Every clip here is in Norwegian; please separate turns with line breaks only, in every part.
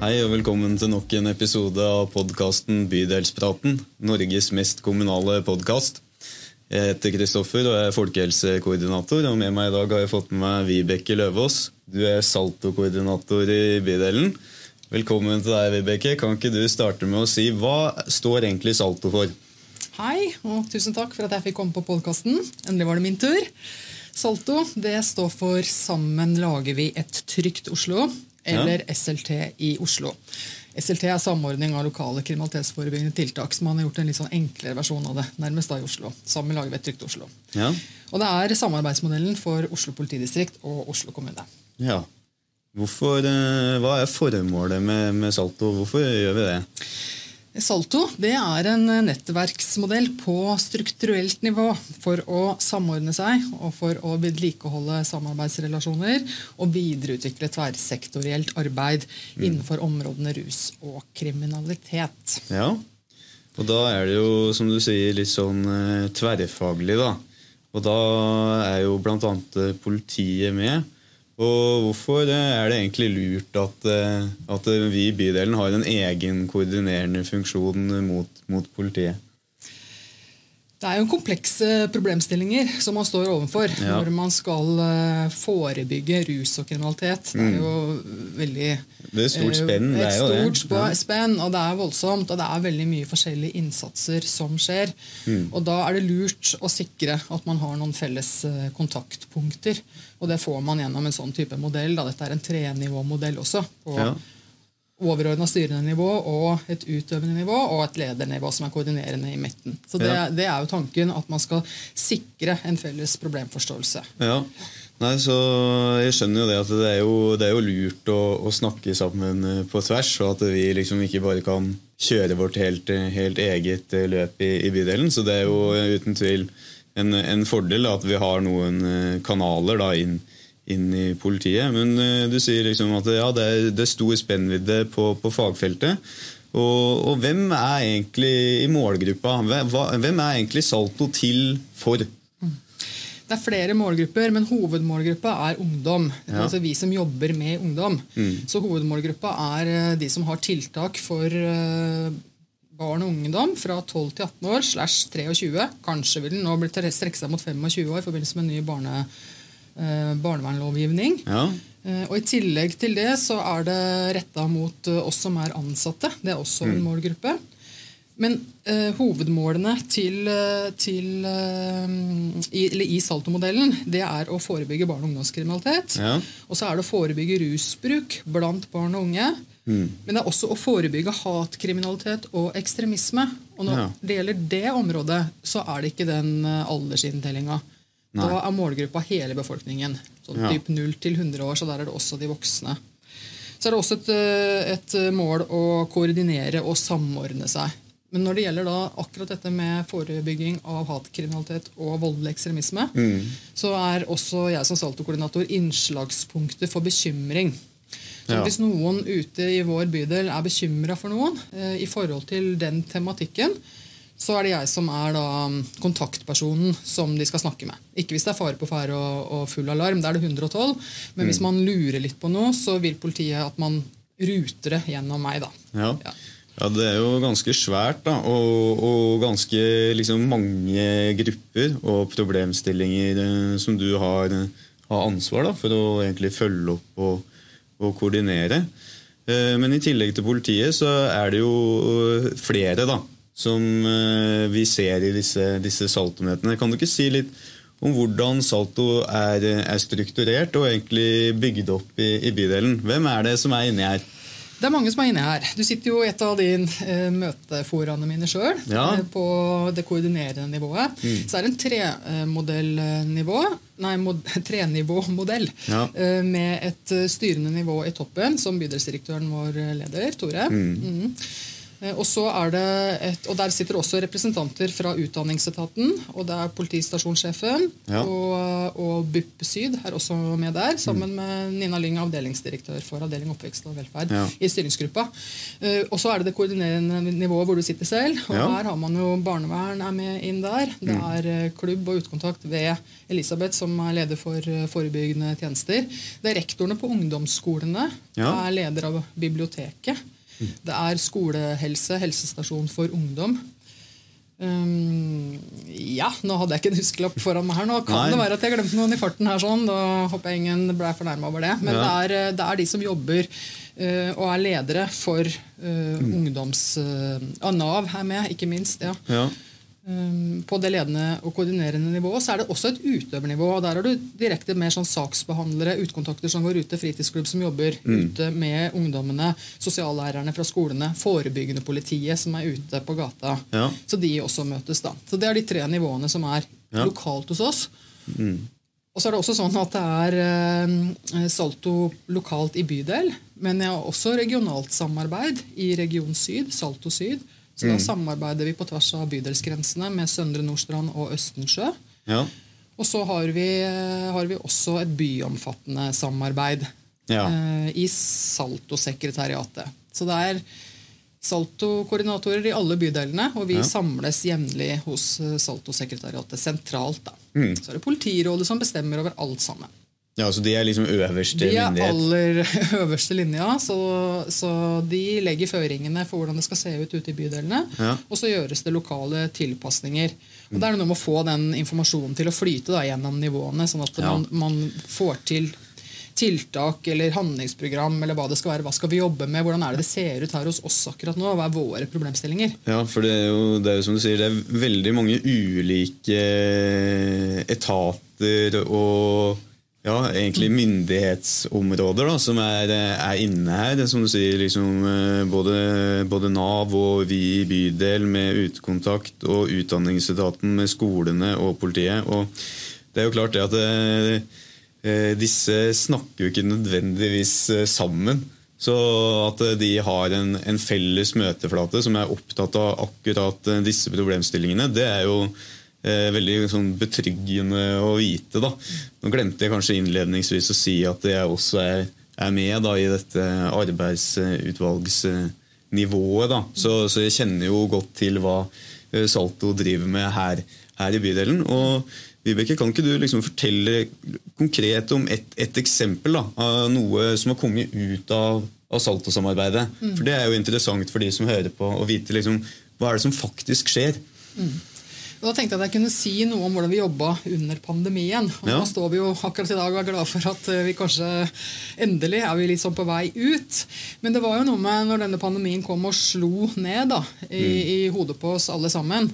Hei og velkommen til nok en episode av podkasten Bydelspraten. Norges mest kommunale podkast. Jeg heter Kristoffer og er folkehelsekoordinator. og Med meg i dag har jeg fått med meg Vibeke Løvaas. Du er Salto-koordinator i bydelen. Velkommen til deg, Vibeke. Kan ikke du starte med å si hva står egentlig Salto for?
Hei, og tusen takk for at jeg fikk komme på podkasten. Endelig var det min tur. Salto det står for Sammen lager vi et trygt Oslo eller ja. SLT i Oslo. SLT er samordning av lokale kriminalitetsforebyggende tiltak. så Man har gjort en litt sånn enklere versjon av det. nærmest da i Oslo. Sammen lager vi et trygt Oslo. Ja. Og Det er samarbeidsmodellen for Oslo politidistrikt og Oslo kommune.
Ja. Hvorfor, eh, hva er formålet med, med Salto? Hvorfor gjør vi det?
Salto det er en nettverksmodell på strukturelt nivå for å samordne seg og for å vedlikeholde samarbeidsrelasjoner og videreutvikle tverrsektorielt arbeid mm. innenfor områdene rus og kriminalitet.
Ja, og da er det jo, som du sier, litt sånn eh, tverrfaglig, da. Og da er jo bl.a. politiet med. Og hvorfor er det egentlig lurt at, eh, at, vi i bydelen har en egen koordinerende funksjon mot, mot politiet?
Det er jo komplekse problemstillinger som man står overfor ja. når man skal eh, forebygge rus og kriminalitet. Det er jo veldig
Det er stort spenn.
Et stort det. spenn, og det er voldsomt. Og det er veldig mye forskjellige innsatser som skjer. Mm. Og da er det lurt å sikre at man har noen felles eh, kontaktpunkter. Og det får man gjennom en sånn type modell. Da. Dette er en trenivåmodell også. på ja overordna styrende nivå og et utøvende nivå og et ledernivå som er koordinerende i midten. Så det, ja. det, er jo tanken at man skal sikre en felles problemforståelse.
Ja, Nei, så Jeg skjønner jo det at det er jo, det er jo lurt å, å, snakke sammen eh, på tvers, og at vi liksom ikke bare kan kjøre vårt helt, helt eget løp i, i, bydelen. Så det er jo uten tvil en, en fordel at vi har noen eh, kanaler da inn inn i politiet. Men du sier liksom at ja, det, er, det er stor spennvidde på, på fagfeltet. Og, og, hvem er egentlig i målgruppa? Hvem er egentlig Salto til for?
Det er flere målgrupper, men hovedmålgruppa er ungdom. Ja. Altså vi som jobber med ungdom. Mm. Så hovedmålgruppa er eh, de som har tiltak for uh, barn og ungdom fra 12 til 18 år slash 23. Kanskje vil den nå strekke seg mot 25 år i forbindelse med en ny barne Eh, barnevernlovgivning. Ja. Eh, og I tillegg til det så er det retta mot eh, oss som er ansatte. Det er også en mm. målgruppe. Men eh, hovedmålene til, til eh, i, i Salto-modellen det er å forebygge barne- og ungdomskriminalitet. Ja. Og så er det å forebygge rusbruk blant barn og unge. Mm. Men det er også å forebygge hatkriminalitet og ekstremisme. Og når ja. det gjelder det området, så er det ikke den aldersinntellinga. Da er målgruppa hele befolkningen. Sånn ja. typ 0 til 100 år, så der er det også de voksne. Så er det også et, eh, et, mål å koordinere og samordne seg. Men når det gjelder da akkurat dette med forebygging av hatkriminalitet og voldelig ekstremisme, mm. så er også jeg som Salto-koordinator innslagspunktet for bekymring. Så ja. Hvis noen ute i vår bydel er bekymra for noen eh, i forhold til den tematikken, så er det jeg som er da um, kontaktpersonen som de skal snakke med. Ikke hvis det er fare på ferde og, og, full alarm. Da er det 112. Men mm. hvis man lurer litt på noe, så vil politiet at man ruter det gjennom meg. da.
Ja. ja. Ja det er jo ganske svært, da, og, og ganske liksom, mange grupper og problemstillinger eh, som du har, har ansvar da, for å egentlig følge opp og, og koordinere. Eh, men i tillegg til politiet så er det jo flere da, som eh, vi ser i disse, disse saltomøtene. Kan du ikke si litt om hvordan Salto er, er strukturert og egentlig bygd opp i, i, bydelen? Hvem er det som er inni her?
Det er mange som er inne her. Du sitter jo i et av de eh, møteforaene mine sjøl. Ja. Eh, på det koordinerende nivået. Mm. Så er det en tremodellnivå. Nei, mod, trenivåmodell. Ja. Eh, med et styrende nivå i toppen, som bydelsdirektøren vår leder, Tore. Mm. Mm. Eh, og, så er det et, og Der sitter også representanter fra Utdanningsetaten. og Det er politistasjonssjefen
Ja.
og, og BUP Syd er også med der, sammen med Nina Lyng, avdelingsdirektør for avdeling oppvekst og velferd
Ja.
i styringsgruppa. Eh, Og så er det det koordinerende nivået hvor du sitter selv. og
Ja.
Her har man jo barnevern er med inn der. Det
Mm.
er eh, klubb og utekontakt ved Elisabeth, som er leder for forebyggende tjenester. Det er rektorene på ungdomsskolene.
Ja. Mm.
Det er leder av biblioteket. Det er skolehelse, helsestasjon for ungdom. Um, ja, nå hadde jeg ikke en huskelapp foran meg her. Nå kan
Nei.
det være at jeg glemte noen i farten her. sånn, Da håper jeg ingen ble fornærma over det. Men
Ja.
det, er, det er de som jobber uh, og er ledere for eh, ungdoms... Uh, Nav er med, ikke minst. ja.
Ja.
Um, på det ledende og koordinerende nivået så er det også et utøvernivå. og Der har du direkte mer sånn saksbehandlere, utkontakter som går ute, fritidsklubb som jobber ute med ungdommene, sosiallærerne fra skolene, forebyggende politiet som er ute på gata.
Ja.
Så de også møtes. da. Så Det er de tre nivåene som er
Ja.
lokalt hos oss. Og så er det også sånn at det er eh, Salto lokalt i bydel, men jeg har også regionalt samarbeid i Region Syd, Salto Syd. Så da samarbeider vi på tvers av bydelsgrensene med Søndre Nordstrand og Østensjø.
Ja. Og
så har vi, eh, har vi også et byomfattende samarbeid
Ja.
eh, i Salto-sekretariatet. Så det er Salto-koordinatorer i alle bydelene, og vi
Ja.
samles jevnlig hos eh, Salto-sekretariatet sentralt.
Mm.
Så er det politirådet som bestemmer over alt sammen.
Ja, så de er liksom øverste
De er
myndighet?
aller øverste linja, så, så de legger føringene for hvordan det skal se ut ute i bydelene.
Ja.
Og så gjøres det lokale tilpasninger. Og Da er det noe med å få den informasjonen til å flyte da, gjennom nivåene, sånn at
Ja.
man, man får til tiltak eller handlingsprogram eller hva det skal være. Hva skal vi jobbe med? Hvordan er det det ser ut her hos oss akkurat nå? Hva er våre problemstillinger?
Ja, for det er, jo, det er jo som du sier, det er veldig mange ulike etater og ja, egentlig myndighetsområder da, som er, er inne her. Det er som du sier, liksom, eh, både, både Nav og vi i bydel med utekontakt og Utdanningsetaten med skolene og politiet. Og det er jo klart det at eh, eh, disse snakker jo ikke nødvendigvis sammen. Så at de har en, en felles møteflate som er opptatt av akkurat disse problemstillingene, det er jo veldig sånn betryggende å vite. da. Nå glemte jeg kanskje innledningsvis å si at jeg også er, er med da, i dette arbeidsutvalgsnivået. da. Så, så jeg kjenner jo godt til hva eh, Salto driver med her, her i bydelen. og Vibeke, kan ikke du liksom fortelle konkret om et, et eksempel da, av noe som har kommet ut av, av Salto-samarbeidet? For Det er jo interessant for de som hører på, å vite liksom, hva er det som faktisk skjer.
Og Da tenkte jeg at jeg kunne si noe om hvordan vi jobba under pandemien. Og
Ja.
Nå står vi jo akkurat i dag og er glad for at eh, vi kanskje endelig er vi litt sånn på vei ut. Men det var jo noe med når denne pandemien kom og slo ned da, i, i hodet på oss alle sammen.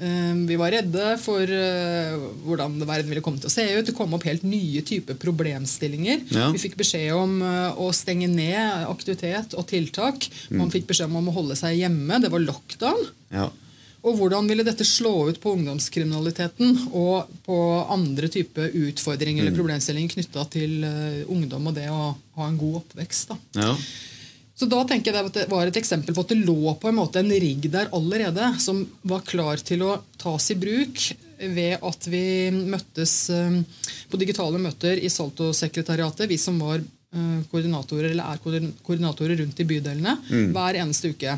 Eh, Vi var redde for eh, hvordan verden ville komme til å se ut. Det kom opp helt nye typer problemstillinger.
Ja.
Vi fikk beskjed om å stenge ned aktivitet og tiltak. Man fikk beskjed om å holde seg hjemme. Det var lockdown.
Ja.
Og hvordan ville dette slå ut på ungdomskriminaliteten og på andre typer utfordringer eller problemstillinger knytta til eh, ungdom og det å ha en god oppvekst? da.
Ja.
Så da tenker jeg at Det var et eksempel på at det lå på en måte en rigg der allerede som var klar til å tas i bruk ved at vi møttes eh, på digitale møter i Salto-sekretariatet, vi som var eh, koordinatorer eller er koordinatorer rundt i bydelene, hver eneste uke.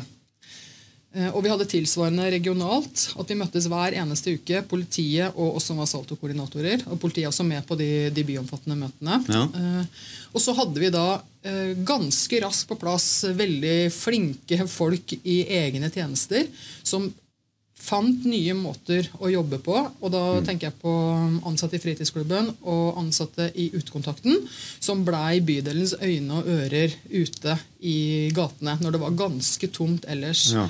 Eh, Og vi hadde tilsvarende regionalt. At vi møttes hver eneste uke. Politiet og oss som var Salto-koordinatorer. Og politiet også med på de, de byomfattende møtene.
Ja.
Eh, Og så hadde vi da eh, ganske raskt på plass veldig flinke folk i egne tjenester som fant nye måter å jobbe på. Og da tenker jeg på ansatte i fritidsklubben og ansatte i Utekontakten, som blei bydelens øyne og ører ute i gatene når det var ganske tomt ellers.
Ja.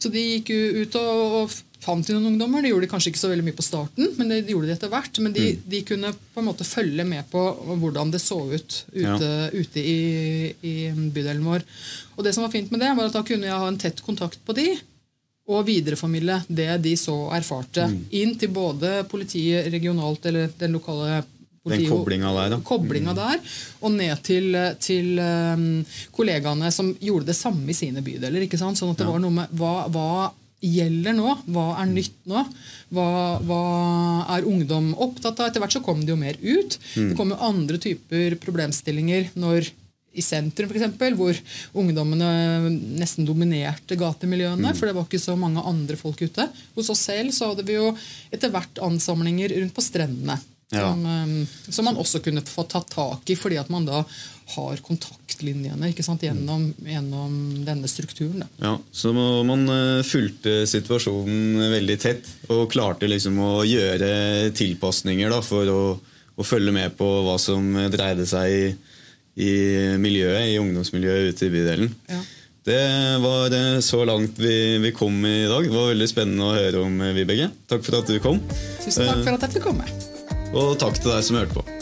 så de gikk jo ut og, og fant noen ungdommer. De gjorde det kanskje ikke så veldig mye på starten, men de, de gjorde det etter hvert. Men de, de kunne på en måte følge med på hvordan det så ut ute, ute i, i bydelen vår. Og det som var fint med det, var at da kunne jeg ha en tett kontakt på de, og videreformidle det de så erfarte, inn til både politiet regionalt eller den lokale
Den koblinga der, da.
Koblinga der, Og ned til, til um, kollegaene som gjorde det samme i sine bydeler. ikke sant? Sånn at det ja. var noe med hva, hva gjelder nå? Hva er nytt nå? Hva, hva, er ungdom opptatt av? Etter hvert så kom det jo mer ut. Mm. Det kom jo andre typer problemstillinger når i sentrum, f.eks., hvor ungdommene nesten dominerte gatemiljøene. Mm. For det var ikke så mange andre folk ute. Hos oss selv så hadde vi jo etter hvert ansamlinger rundt på strendene. Ja. Som, um, som, man også kunne få tatt tak i, fordi at man da har kontaktlinjene ikke sant, gjennom, gjennom denne strukturen. Da.
Ja, Så man uh, fulgte situasjonen veldig tett og klarte liksom å gjøre tilpasninger da, for å, å følge med på hva som dreide seg i i miljøet, i ungdomsmiljøet ute i bydelen. Ja. Det var eh, så langt vi, vi, kom i dag. Det var veldig spennende å høre om, eh, Vibeke. Takk for at du kom.
Tusen takk for at jeg fikk komme.
Og takk til deg som hørte på.